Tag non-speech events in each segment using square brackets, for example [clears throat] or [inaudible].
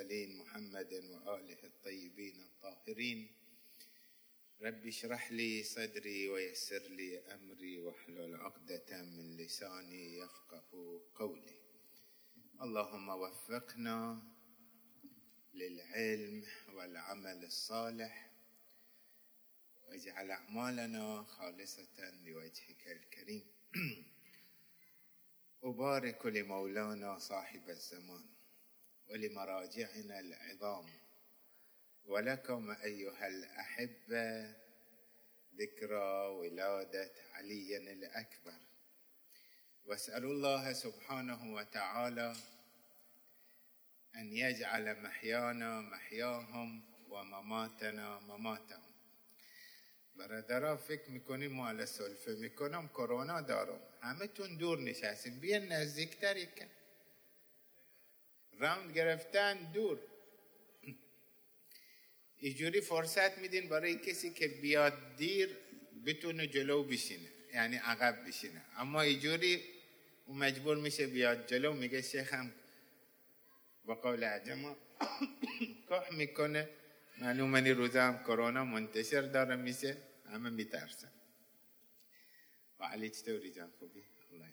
المرسلين محمد وآله الطيبين الطاهرين. رب اشرح لي صدري ويسر لي أمري واحلل عقدة من لساني يفقه قولي. اللهم وفقنا للعلم والعمل الصالح. واجعل أعمالنا خالصة لوجهك الكريم. [clears throat] أبارك لمولانا صاحب الزمان. ولمراجعنا العظام. ولكم أيها الأحبة ذكرى ولادة علي الأكبر. وأسأل الله سبحانه وتعالى أن يجعل محيانا محياهم ومماتنا مماتهم. برادرها فکر میکنیم مال سلفه میکنم کرونا دارم. همه تون دور نشستیم بیا نزدیکتر یکن راوند گرفتن دور. اینجوری فرصت میدین برای کسی که بیاد دیر بتونه جلو بشینه یعنی عقب بشینه. اما اینجوری او مجبور میشه بیاد جلو میگه شیخم با قول عجما کح می‌کنه. معلومه روزا هم کرونا منتشر داره میشه همه میترسن. و علی چطوری جان؟ خوبی؟ الله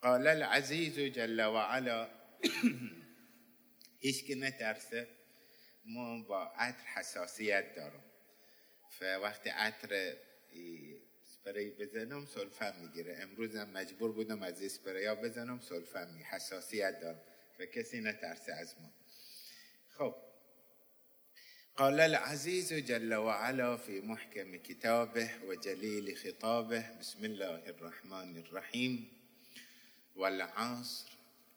قال العزیز جل وعلا [coughs] هیچ کی نترسه. ما با عطر حساسیت دارم. وقتی عطر اسپری بزنم سرفم می‌گیره. امروز هم مجبور بودم از اسپری ها بزنم سرفم می‌گیره حساسیت دارم. و کسی نترسه از ما. خب. قال العزيز جل وعلا في محكم كتابه وجليل خطابه. بسم الله الرحمن الرحيم والعصر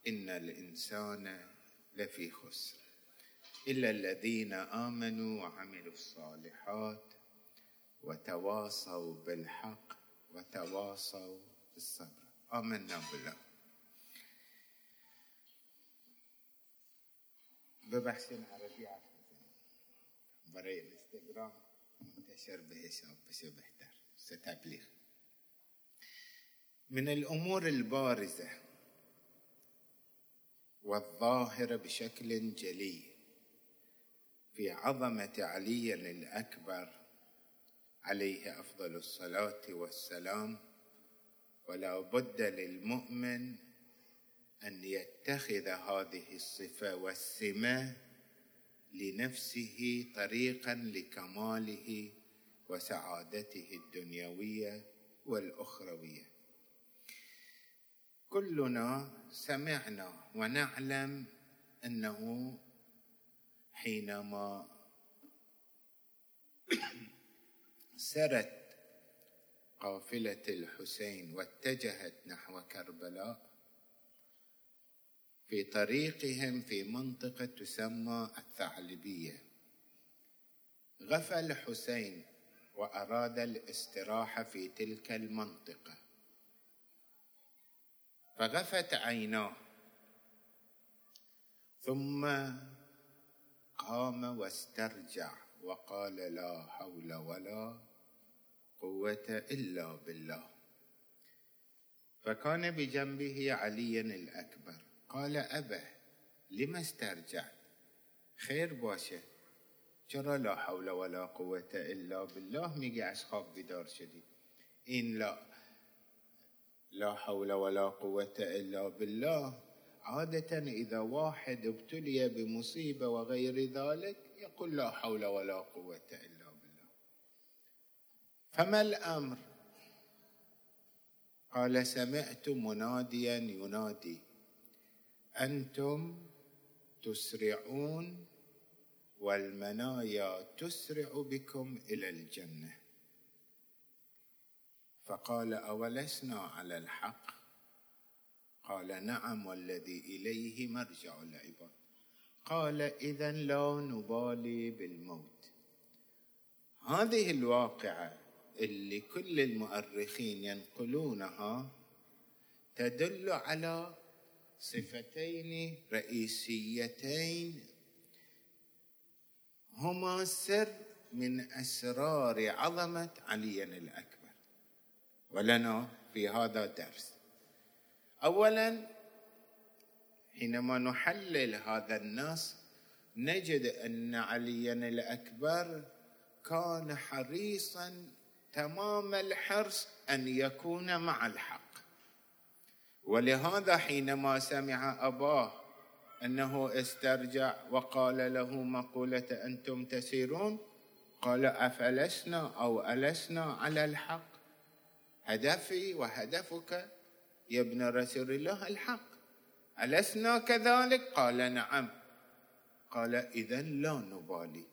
إن الإنسان لفي خسر. إلا الذين آمنوا وعملوا الصالحات وتواصوا بالحق وتواصوا بالصبر. آمنا بالله. ببحث عربي برای اینستاگرام منتشر به حساب بشه بهتر. ستبلیغ. من الأمور البارزة. والظاهره بشكل جلي في عظمة علي الأكبر عليه أفضل الصلاة والسلام ولا بد للمؤمن أن يتخذ هذه الصفة والسمة لنفسه طريقا لكماله وسعادته الدنيوية والأخروية. كلنا سمعنا ونعلم أنه حينما سرت قافلة الحسين واتجهت نحو كربلاء في طريقهم في منطقة تسمى الثعلبية غفى الحسين وأراد الاستراحة في تلك المنطقة. فغفت عيناه. ثم قام واسترجع وقال لا حول ولا قوة إلا بالله. فكان بجنبه علي الأكبر. قال أبه لما استرجعت؟ خير باشه. چرا لا حول ولا قوة إلا بالله؟ میگه از خواب بیدار شدی. این لا لا حول ولا قوة إلا بالله. عادة إذا واحد ابتلي بمصيبة وغير ذلك يقول لا حول ولا قوة إلا بالله. فما الأمر؟ قال سمعت مناديا ينادي أنتم تسرعون والمنايا تسرع بكم إلى الجنة. فقال أولسنا على الحق؟ قال نعم والذي إليه مرجع العباد. قال اذا لا نبالي بالموت. هذه الواقعة اللي كل المؤرخين ينقلونها تدل على صفتين رئيسيتين. هما سر من أسرار عظمة علي الأكبر. ولنا في هذا درس اولا حينما نحلل هذا النص نجد أن عليا الأكبر كان حريصا تمام الحرص أن يكون مع الحق. ولهذا حينما سمع أباه أنه استرجع وقال له مقولة أنتم تسيرون قال أفلسنا أو ألسنا على الحق؟ هدفي وهدفك يا ابن رسول الله الحق. ألسنا كذلك؟ قال نعم. قال إذا لا نبالي.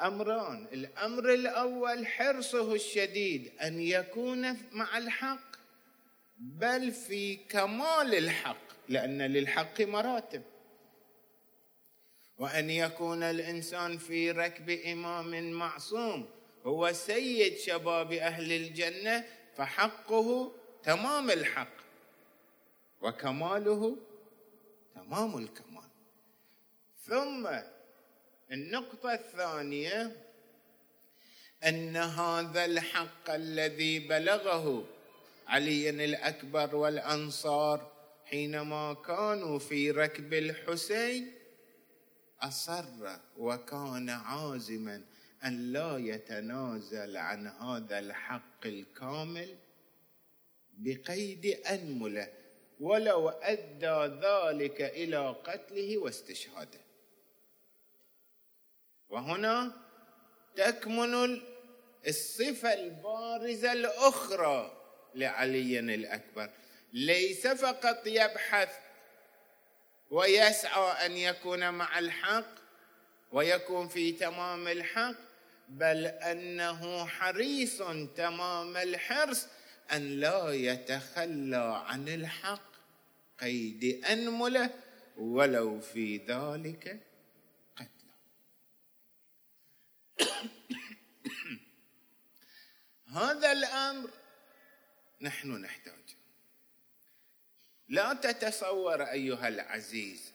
أمران. الأمر الأول حرصه الشديد أن يكون مع الحق بل في كمال الحق لأن للحق مراتب. وأن يكون الإنسان في ركب إمام معصوم هو سيد شباب أهل الجنة فحقه تمام الحق. وكماله تمام الكمال. ثم النقطة الثانية أن هذا الحق الذي بلغه علي الأكبر والأنصار حينما كانوا في ركب الحسين أصر وكان عازما. أن لا يتنازل عن هذا الحق الكامل بقيد أنملة ولو أدى ذلك إلى قتله واستشهاده. وهنا تكمن الصفة البارزة الأخرى لعلي الأكبر. ليس فقط يبحث ويسعى أن يكون مع الحق ويكون في تمام الحق بل أنه حريص تمام الحرص أن لا يتخلى عن الحق قيد أنملة ولو في ذلك قتله [coughs] هذا الأمر نحن نحتاج لا تتصور أيها العزيز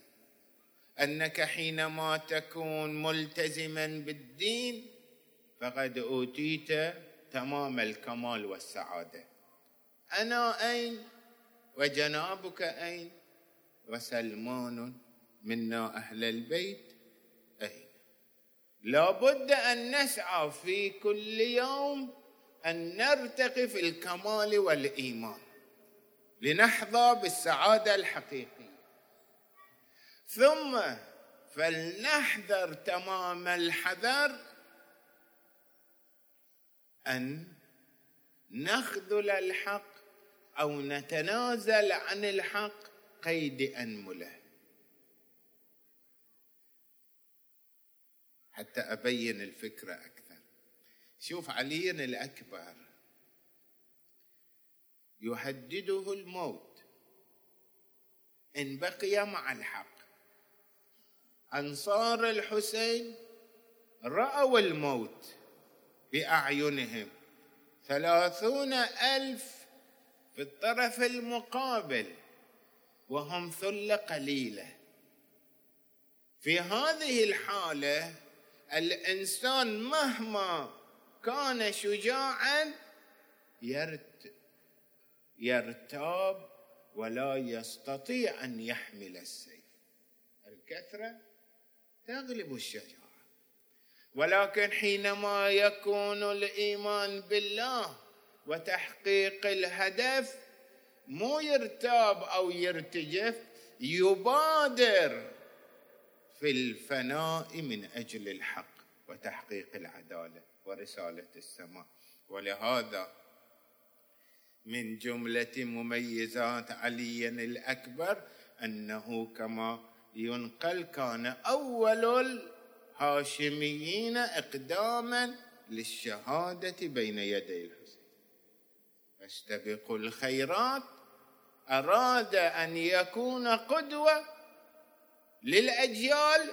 أنك حينما تكون ملتزما بالدين فقد أوتيت تمام الكمال والسعادة. أنا أين؟ وجنابك أين؟ وسلمان منا أهل البيت أين؟ لا بد أن نسعى في كل يوم أن نرتقي في الكمال والإيمان. لنحظى بالسعادة الحقيقية. ثم فلنحذر تمام الحذر أن نخذل الحق أو نتنازل عن الحق قيد أنمله. حتى أبين الفكرة أكثر. شوف علي الأكبر. يهدده الموت. إن بقي مع الحق. أنصار الحسين رأوا الموت. بأعينهم. ثلاثون ألف في الطرف المقابل وهم ثلة قليلة. في هذه الحالة الإنسان مهما كان شجاعا يرت يرتاب ولا يستطيع أن يحمل السيف. الكثرة تغلب الشجاعة. ولكن حينما يكون الإيمان بالله وتحقيق الهدف مو يرتاب أو يرتجف يبادر في الفناء من أجل الحق وتحقيق العدالة ورسالة السماء. ولهذا من جملة مميزات علي الأكبر أنه كما ينقل كان أول الهاشميين اقداما للشهادة بين يدي الحسين فاستبقوا الخيرات أراد أن يكون قدوة للأجيال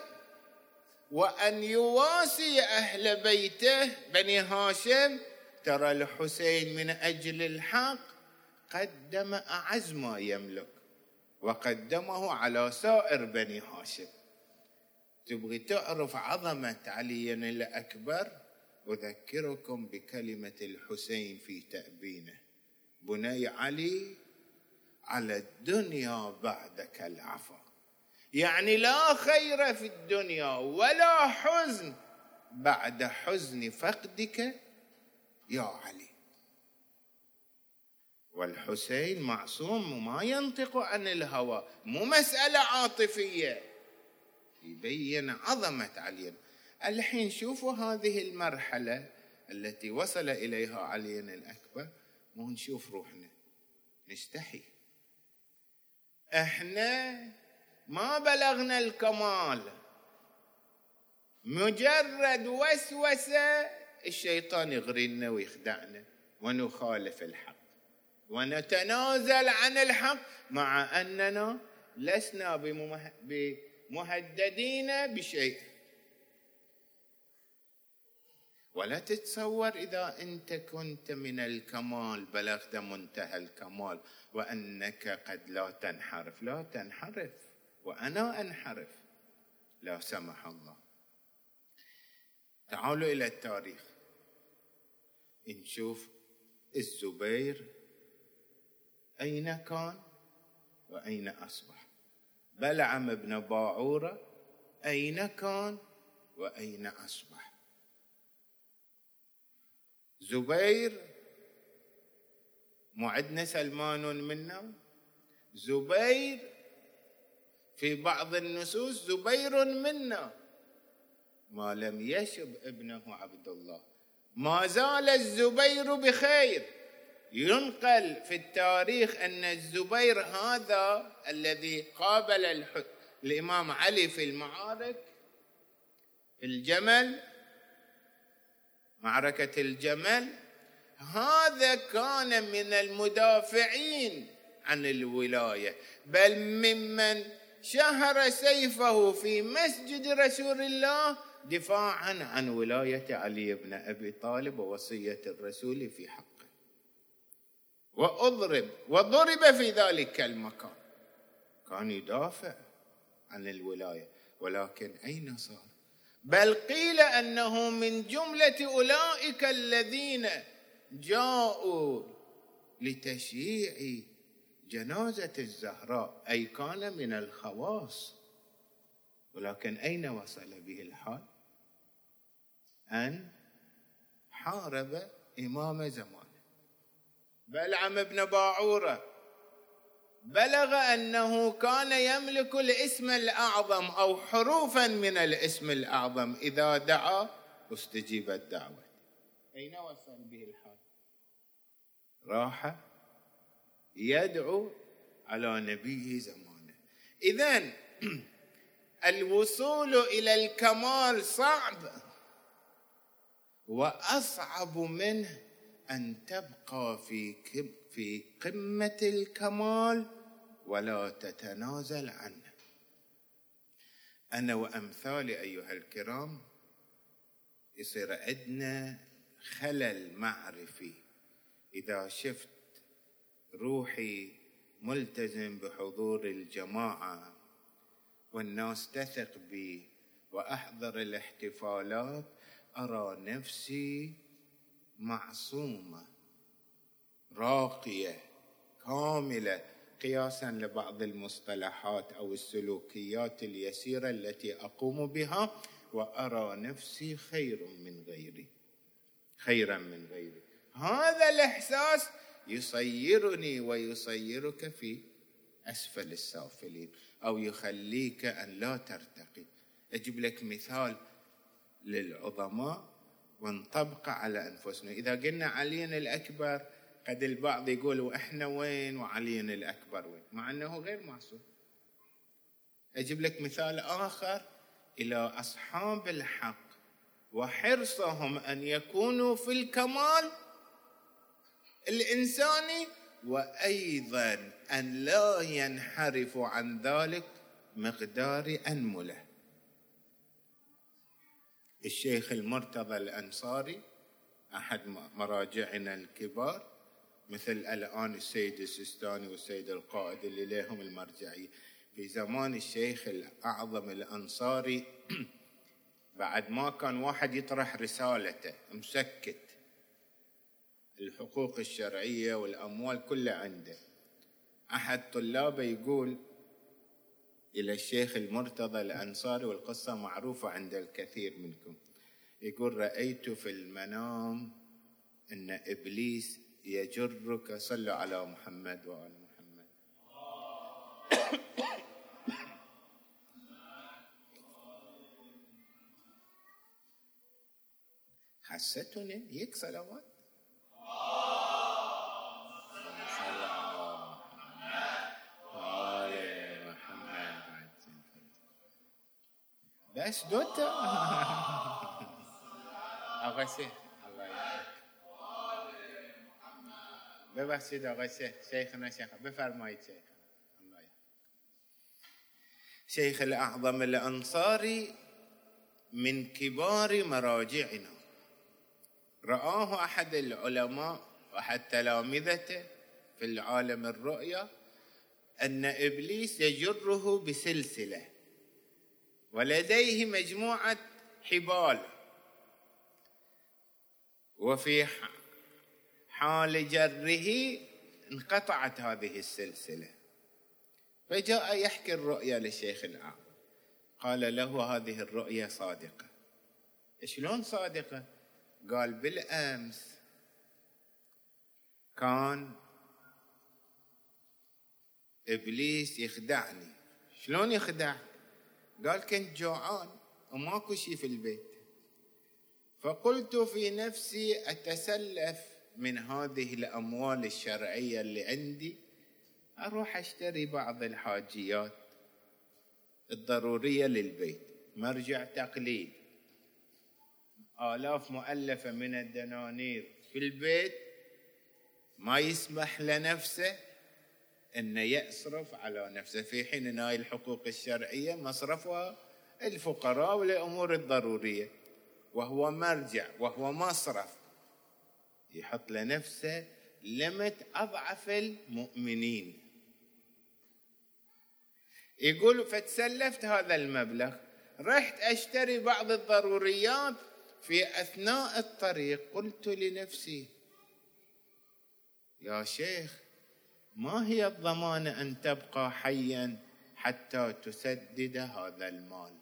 وأن يواسي أهل بيته. بني هاشم ترى الحسين من أجل الحق قدم أعز ما يملك وقدمه على سائر بني هاشم. تبغي تعرف عظمة علي الأكبر؟ أذكركم بكلمة الحسين في تأبينه. بني علي على الدنيا بعدك العفا. يعني لا خير في الدنيا ولا حزن. بعد حزن فقدك يا علي. والحسين معصوم وما ينطق عن الهوى. مو مسألة عاطفية. يبين عظمة علي. الحين شوفوا هذه المرحلة التي وصل إليها علي الأكبر. مو نشوف روحنا نستحي إحنا ما بلغنا الكمال. مجرد وسوسة الشيطان يغرينا ويخدعنا ونخالف الحق ونتنازل عن الحق مع أننا لسنا بمهددين بشيء. ولا تتصور إذا انت كنت من الكمال بلغت منتهى الكمال وأنك قد لا تنحرف. لا تنحرف وأنا أنحرف. لا سمح الله. تعالوا إلى التاريخ. نشوف الزبير أين كان وأين أصبح. بلعم بن باعورة أين كان وأين أصبح. زبير مو عندنا سلمان منا؟ زبير في بعض النصوص زبير منا. ما لم يشب ابنه عبد الله. ما زال الزبير بخير. ينقل في التاريخ أن الزبير هذا الذي قابل الإمام علي في المعارك الجمل معركة الجمل هذا كان من المدافعين عن الولاية. بل ممن شهر سيفه في مسجد رسول الله دفاعا عن ولاية علي بن أبي طالب ووصية الرسول في حقه وأضرب وضرب في ذلك المكان. كان يدافع عن الولاية. ولكن أين صار؟ بل قيل أنه من جملة أولئك الذين جاءوا لتشييع جنازة الزهراء. أي كان من الخواص. ولكن أين وصل به الحال؟ أن حارب إمام زمانه بلعم بن باعورة. بلغ أنه كان يملك الاسم الأعظم أو حروفا من الاسم الأعظم. إذا دعا استجيبت دعوة أين وصل به الحال؟ راح يدعو على نبي زمانه. اذا الوصول إلى الكمال صعب وأصعب منه. أن تبقى في في قمة الكمال ولا تتنازل عنه. أنا وامثالي أيها الكرام يصير عندنا خلل معرفي. إذا شفت روحي ملتزم بحضور الجماعة والناس تثق بي وأحضر الاحتفالات أرى نفسي معصومة راقية كاملة قياسا لبعض المصطلحات أو السلوكيات اليسيرة التي أقوم بها وأرى نفسي خير من غيري خيرا من غيري. هذا الإحساس يصيرني ويصيرك في أسفل السافلين أو يخليك أن لا ترتقي. أجيب لك مثال للعظماء ونطبقه على أنفسنا. إذا قلنا علي الأكبر قد البعض يقول وإحنا وين وعلي الأكبر وين؟ مع إنه غير معصوم. أجيب لك مثال آخر إلى أصحاب الحق وحرصهم أن يكونوا في الكمال الإنساني وأيضا أن لا ينحرفوا عن ذلك مقدار أنملة. الشيخ المرتضى الأنصاري أحد مراجعنا الكبار مثل الآن السيد السيستاني والسيد القائد اللي لهم المرجعية. في زمان الشيخ الأعظم الأنصاري [clears throat] بعد ما كان واحد يطرح رسالته مسكت الحقوق الشرعية والأموال كلها عنده. أحد طلابه يقول إلى الشيخ المرتضى الأنصاري والقصة معروفة عند الكثير منكم. يقول رأيت في المنام أن إبليس يجرك صلوا على محمد وآل محمد. حستني يك صلوات. بس دوتا آقا الله ببخشید آقا شیخ شیخنا شیخ بفرمایید شیخ شيخ الأعظم الأنصاري من كبار مراجعنا رآه أحد العلماء وأحد تلامذته في العالم الرؤيا أن إبليس يجره بسلسلة ولديه مجموعة حبال. وفي حال جره انقطعت هذه السلسلة. فجاء يحكي الرؤيا للشيخ الأعظم قال له هذه الرؤيا صادقة. شلون صادقة؟ قال بالأمس كان إبليس يخدعني. شلون يخدع؟ قال كنت جوعان وماكو شيء في البيت. فقلت في نفسي أتسلف من هذه الأموال الشرعية اللي عندي. أروح أشتري بعض الحاجيات الضرورية للبيت. مرجع تقليد. آلاف مؤلفة من الدنانير في البيت. ما يسمح لنفسه. أن يصرف على نفسه. في حين أن هاي الحقوق الشرعية مصرفها الفقراء والأمور الضرورية. وهو مرجع وهو مصرف. يحط لنفسه لمت أضعف المؤمنين. يقول فتسلفت هذا المبلغ. رحت أشتري بعض الضروريات في أثناء الطريق. قلت لنفسي يا شيخ ما هي الضمانة أن تبقى حيا حتى تسدد هذا المال؟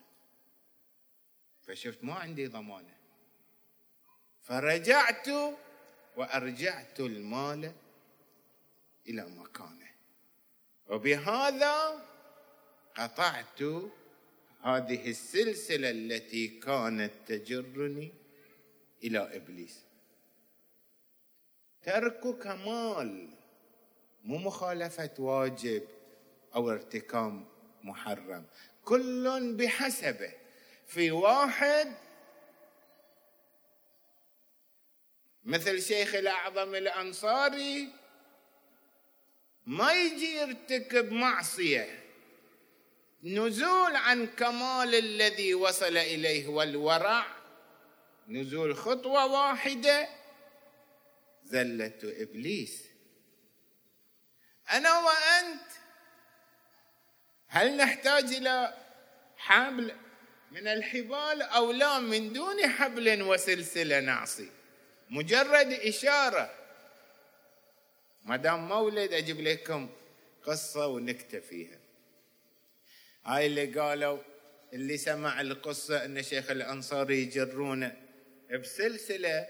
فشفت ما عندي ضمانة فرجعت وأرجعت المال إلى مكانه. وبهذا قطعت هذه السلسلة التي كانت تجرني إلى إبليس. ترك كمال مو مخالفة واجب أو ارتكاب محرم. كل بحسبه. في واحد مثل شيخ الأعظم الأنصاري ما يجي يرتكب معصية. نزول عن كمال الذي وصل إليه والورع. نزول خطوة واحدة. زلة إبليس. أنا وأنت. هل نحتاج إلى حبل من الحبال أو لا؟ من دون حبل وسلسلة نعصي مجرد إشارة. ما دام مولد أجيب لكم قصة ونكتة فيها. هاي اللي قالوا اللي سمع القصة أن شيخ الأنصاري يجرونه. بسلسلة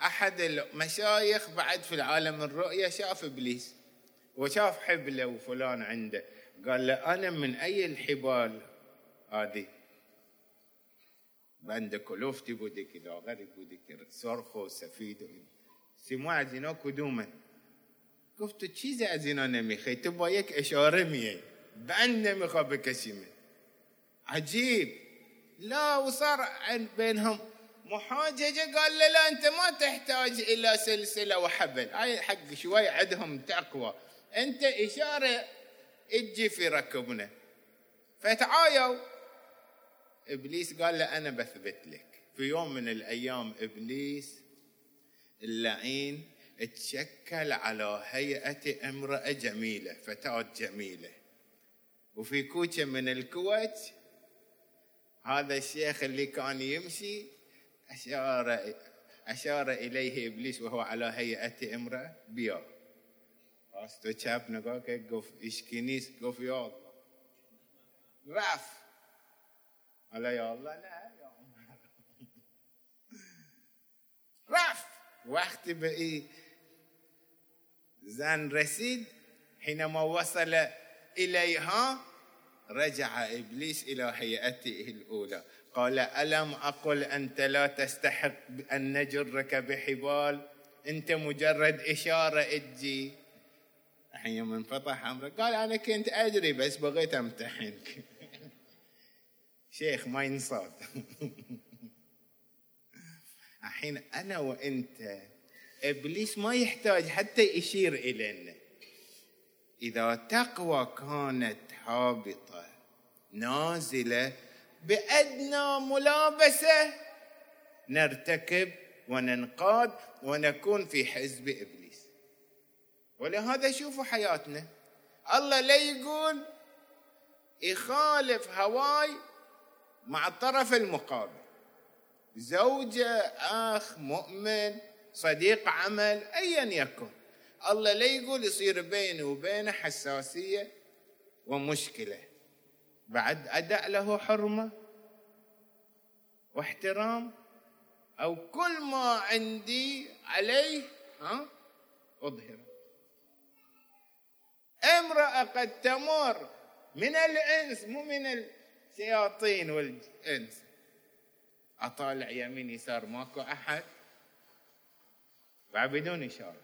أحد المشايخ بعد في العالم الرؤية شاف إبليس. وشاف حبله وفلان عنده. قال له أنا من أي الحبال هذه؟ بند كلوفتي بودي كذا غريب بودي كذا صرخو سفيد سمع زينو كدوما. قلت چیز از اینا نمیخوای تو با یک إشارة میای بند نمیخوا بکشیمه عجيب. لا وصار بينهم محاججة. قال له لا أنت ما تحتاج إلى سلسلة وحبل. هاي حق شوي عندهم تقوى. أنت إشارة تجي في ركبنا. فتعايوا. إبليس قال له أنا بثبت لك. في يوم من الأيام إبليس اللعين تشكل على هيئة أمرأة جميلة فتاة جميلة. وفي كوچة من الكويت هذا الشيخ اللي كان يمشي أشار أشار إليه إبليس وهو على هيئة أمرأة بيا راست و چپ نگاه که گفت اشکی نیست گفت یا الله رفت وقتی به این زن رسید حينما وصل اليها رجع ابليس إلى هيئته الاولى قال الم أقل انت لا تستحق ان نجرك بحبال انت مجرد اشاره أجي الحين يوم انفتح أمره قال أنا كنت أدري بس بغيت امتحنك شيخ ما ينصاد. الحين أنا وأنت إبليس ما يحتاج حتى يشير إلينا. إذا تقوى كانت هابطة نازلة بأدنى ملابسة نرتكب وننقاد ونكون في حزب إبليس. ولهذا شوفوا حياتنا. الله لا يقول يخالف هواي مع الطرف المقابل. زوجة أخ مؤمن صديق عمل أيا يكن. الله لا يقول يصير بيني وبينه حساسية ومشكلة. بعد أدأ له حرمة واحترام أو كل ما عندي عليه ها أظهره. امرأة قد تمر من الإنس مو من الشياطين والإنس. أطالع يمين يسار ماكو أحد. بدون إشارة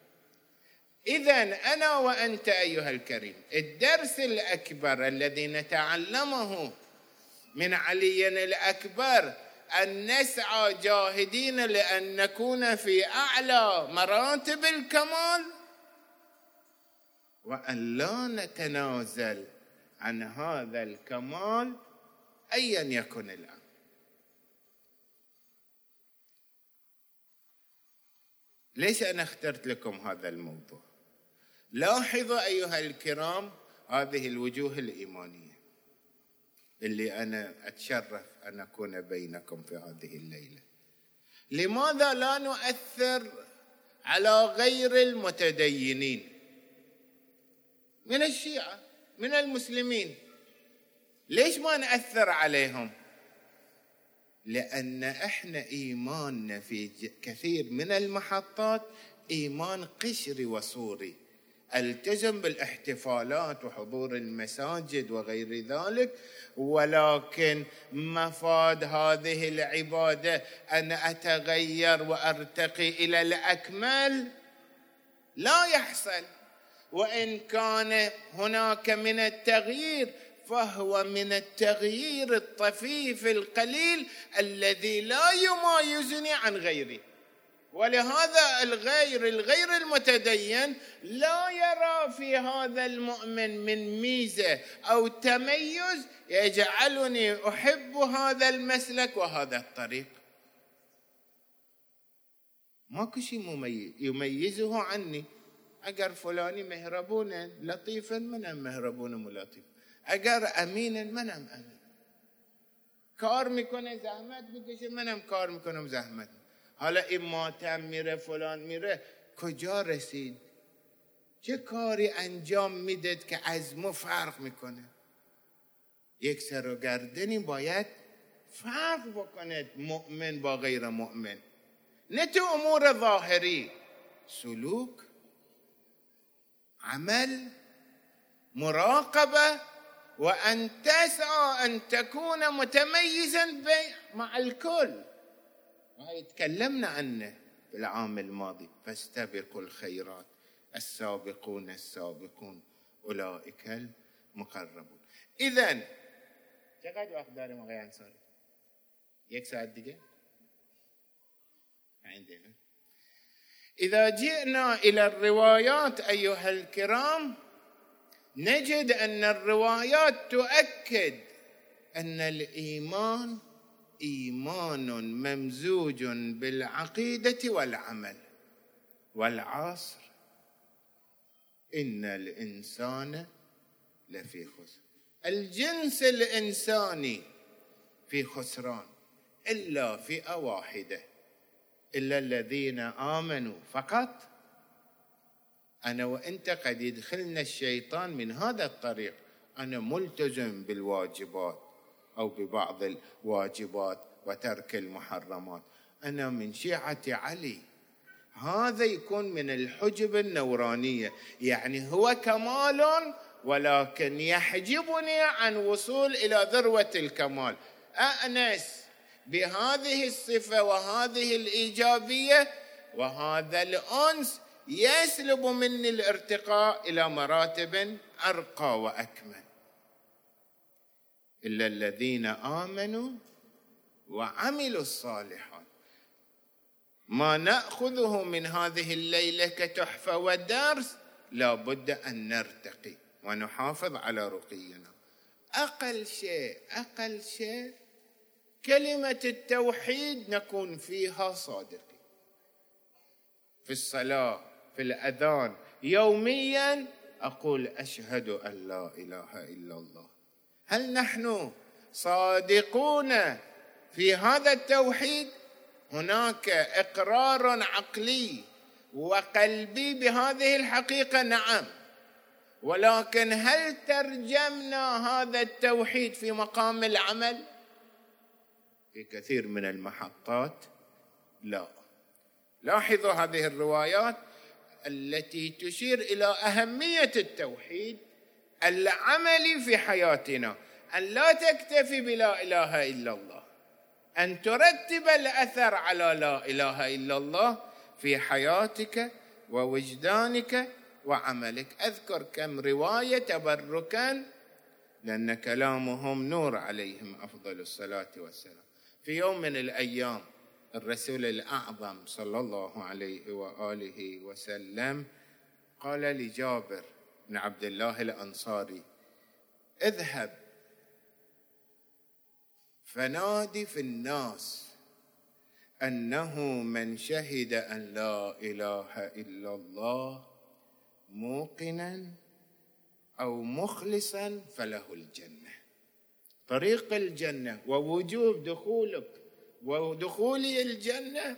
إذا أنا وأنت أيها الكريم الدرس الأكبر الذي نتعلمه من علي الأكبر أن نسعى جاهدين لأن نكون في أعلى مراتب الكمال. وأن لا نتنازل عن هذا الكمال أيا يكن الأمر ليش أنا اخترت لكم هذا الموضوع؟ لاحظوا أيها الكرام هذه الوجوه الإيمانية اللي أنا أتشرف أن أكون بينكم في هذه الليلة. لماذا لا نؤثر على غير المتدينين؟ من الشيعة من المسلمين. ليش ما نأثر عليهم؟ لأن إحنا إيماننا في كثير من المحطات إيمان قشري وصوري التزم بالاحتفالات وحضور المساجد وغير ذلك ولكن مفاد هذه العبادة أن أتغير وأرتقي إلى الأكمل لا يحصل. وإن كان هناك من التغيير فهو من التغيير الطفيف القليل الذي لا يمايزني عن غيري. ولهذا الغير الغير المتدين لا يرى في هذا المؤمن من ميزة أو تميز يجعلني أحب هذا المسلك وهذا الطريق. ماكو شيء يميزه عني. اگر فلانی مهربون لطیفه منم مهربونم لطیفم اگر امین منم امین. کار می‌کنه زحمت می‌کشه منم کار می‌کنم زحمت. حالا این ماتم میره فلان میره کجا رسید؟ چه کاری انجام می‌دید که از ما فرق می‌کنه؟ یک سر و گردنی باید فرق بکند مؤمن با غیر مؤمن. نه تو امور ظاهری سلوک عمل مراقبة وأن تسعى أن تكون متميزا مع الكل. وهي تكلمنا عنه في العام الماضي. فاستبقوا الخيرات. السابقون السابقون. أولئك المقربون. إذا چقدر وقت داریم آقای انصاری؟ یک ساعت عندنا إذا جئنا إلى الروايات أيها الكرام نجد أن الروايات تؤكد أن الإيمان إيمان ممزوج بالعقيدة والعمل والعصر. إن الإنسان لفي خسر. الجنس الإنساني في خسران إلا فئة واحدة. إلا الذين آمنوا. فقط أنا وانت قد يدخلنا الشيطان من هذا الطريق أنا ملتزم بالواجبات أو ببعض الواجبات وترك المحرمات. أنا من شيعة علي. هذا يكون من الحجب النورانية. يعني هو كمال ولكن يحجبني عن وصول إلى ذروة الكمال. أنس بهذه الصفة وهذه الإيجابية وهذا الأنس يسلب مني الارتقاء إلى مراتب أرقى وأكمل. إلا الذين آمنوا وعملوا الصالحات. ما نأخذه من هذه الليلة كتحفه ودرس لا بد أن نرتقي ونحافظ على رقينا. أقل شيء أقل شيء كلمة التوحيد نكون فيها صادقين. في الصلاة في الأذان يوميا أقول أشهد أن لا إله إلا الله. هل نحن صادقون في هذا التوحيد؟ هناك إقرار عقلي وقلبي بهذه الحقيقة نعم. ولكن هل ترجمنا هذا التوحيد في مقام العمل؟ في كثير من المحطات؟ لا. لاحظوا هذه الروايات التي تشير إلى أهمية التوحيد العملي في حياتنا أن لا تكتفي بلا إله إلا الله أن ترتب الأثر على لا إله إلا الله في حياتك ووجدانك وعملك. أذكر كم رواية تبركا لأن كلامهم نور عليهم أفضل الصلاة والسلام. في يوم من الأيام الرسول الأعظم صلى الله عليه وآله وسلم قال لجابر بن عبد الله الأنصاري اذهب. فنادي في الناس أنه من شهد أن لا إله إلا الله موقنا أو مخلصا فله الجنة. طريق الجنة ووجوب دخولك ودخولي الجنة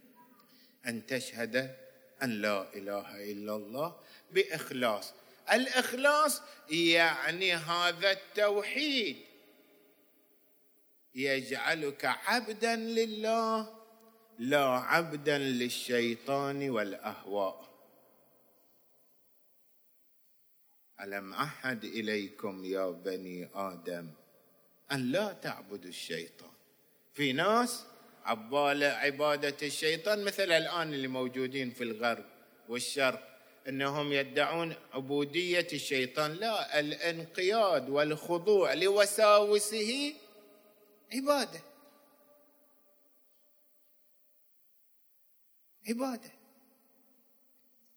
[clears throat] أن تشهد أن لا إله إلا الله بإخلاص. الإخلاص يعني هذا التوحيد. يجعلك عبدا لله لا عبدا للشيطان والأهواء. ألم أحد إليكم يا بني آدم؟ أن لا تعبدوا الشيطان. في ناس عبالة عبادة الشيطان مثل الآن اللي موجودين في الغرب والشرق إنهم يدعون عبودية الشيطان لا الانقياد والخضوع لوساوسه عبادة. عبادة.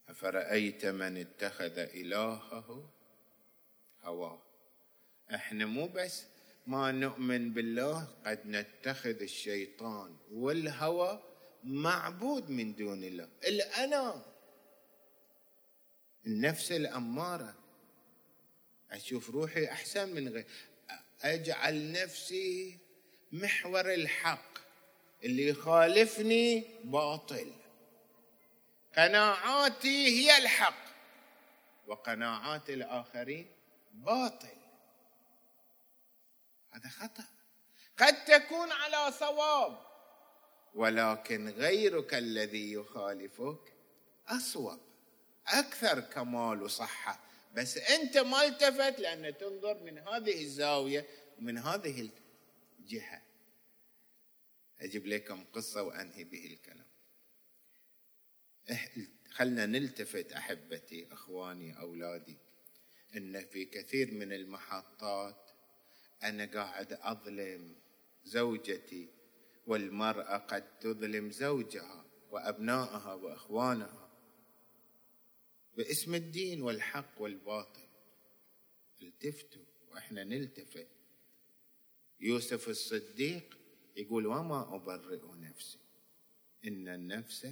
أفرأيت من اتخذ إلهه هواه؟ إحنا مو بس ما نؤمن بالله قد نتخذ الشيطان والهوى معبود من دون الله. الأنا النفس الأمارة. أشوف روحي أحسن من غير. أجعل نفسي محور الحق اللي يخالفني باطل. قناعاتي هي الحق وقناعات الآخرين باطل. هذا خطأ. قد تكون على صواب ولكن غيرك الذي يخالفك أصوب. أكثر كمال وصحة. بس أنت ما التفت لأن تنظر من هذه الزاوية ومن هذه الجهة. أجيب لكم قصة وأنهي به الكلام. خلنا نلتفت أحبتي أخواني أولادي. إن في كثير من المحطات أنا قاعد أظلم زوجتي والمرأة قد تظلم زوجها وأبنائها وإخوانها. باسم الدين والحق والباطل. التفتوا وإحنا نلتفت. يوسف الصديق يقول وما أبرئ نفسي. إن النفس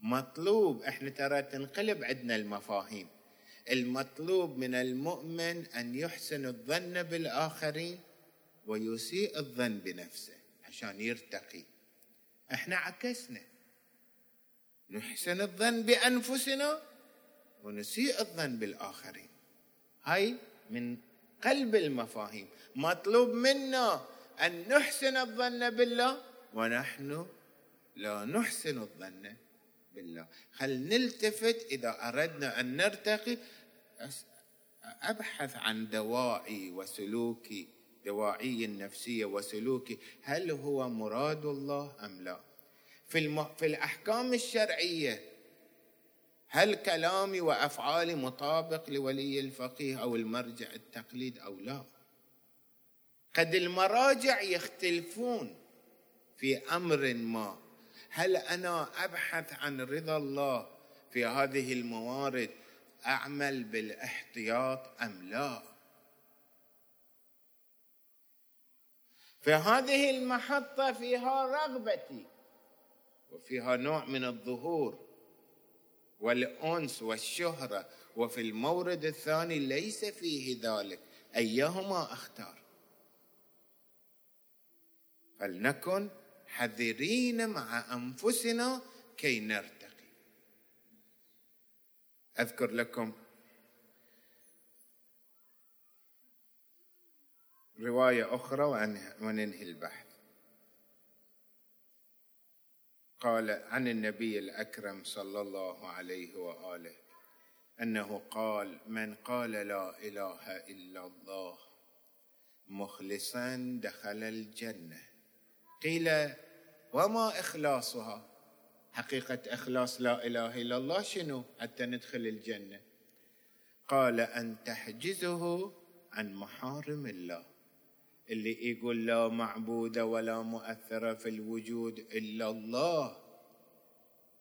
مطلوب. إحنا ترى تنقلب عندنا المفاهيم. المطلوب من المؤمن أن يحسن الظن بالاخرين ويسيء الظن بنفسه عشان يرتقي. إحنا عكسنا. نحسن الظن بأنفسنا ونسيء الظن بالآخرين هاي من قلب المفاهيم. مطلوب منا أن نحسن الظن بالله ونحن لا نحسن الظن. بالله. خل نلتفت إذا أردنا أن نرتقي. أبحث عن دوائي وسلوكي دوائي النفسية وسلوكي. هل هو مراد الله أم لا؟ في, الم... في الأحكام الشرعية هل كلامي وأفعالي مطابق لولي الفقيه أو المرجع التقليد أو لا؟ قد المراجع يختلفون في أمر ما. هل أنا أبحث عن رضا الله في هذه الموارد أعمل بالاحتياط أم لا؟ فهذه المحطة فيها رغبتي وفيها نوع من الظهور والأنس والشهرة وفي المورد الثاني ليس فيه ذلك. أيهما أختار؟ فلنكن حذرين مع أنفسنا كي نرتقي. أذكر لكم رواية أخرى وننهي البحث. قال عن النبي الأكرم صلى الله عليه وآله أنه قال من قال لا إله إلا الله مخلصا دخل الجنة. قيل وما إخلاصها؟ حقيقة إخلاص لا إله إلا الله شنو؟ حتى ندخل الجنة. قال أن تحجزه عن محارم الله. اللي يقول لا معبود ولا مؤثر في الوجود إلا الله.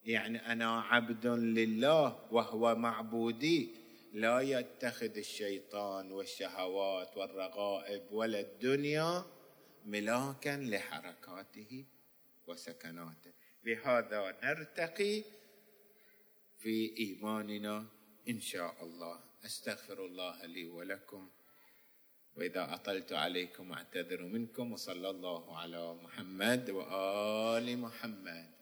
يعني أنا عبد لله وهو معبودي. لا يتخذ الشيطان والشهوات والرغائب ولا الدنيا ملاكا لحركاته وسكناته بهذا نرتقي في ايماننا ان شاء الله استغفر الله لي ولكم وإذا أطلت عليكم أعتذر منكم وصلى الله على محمد وآل محمد.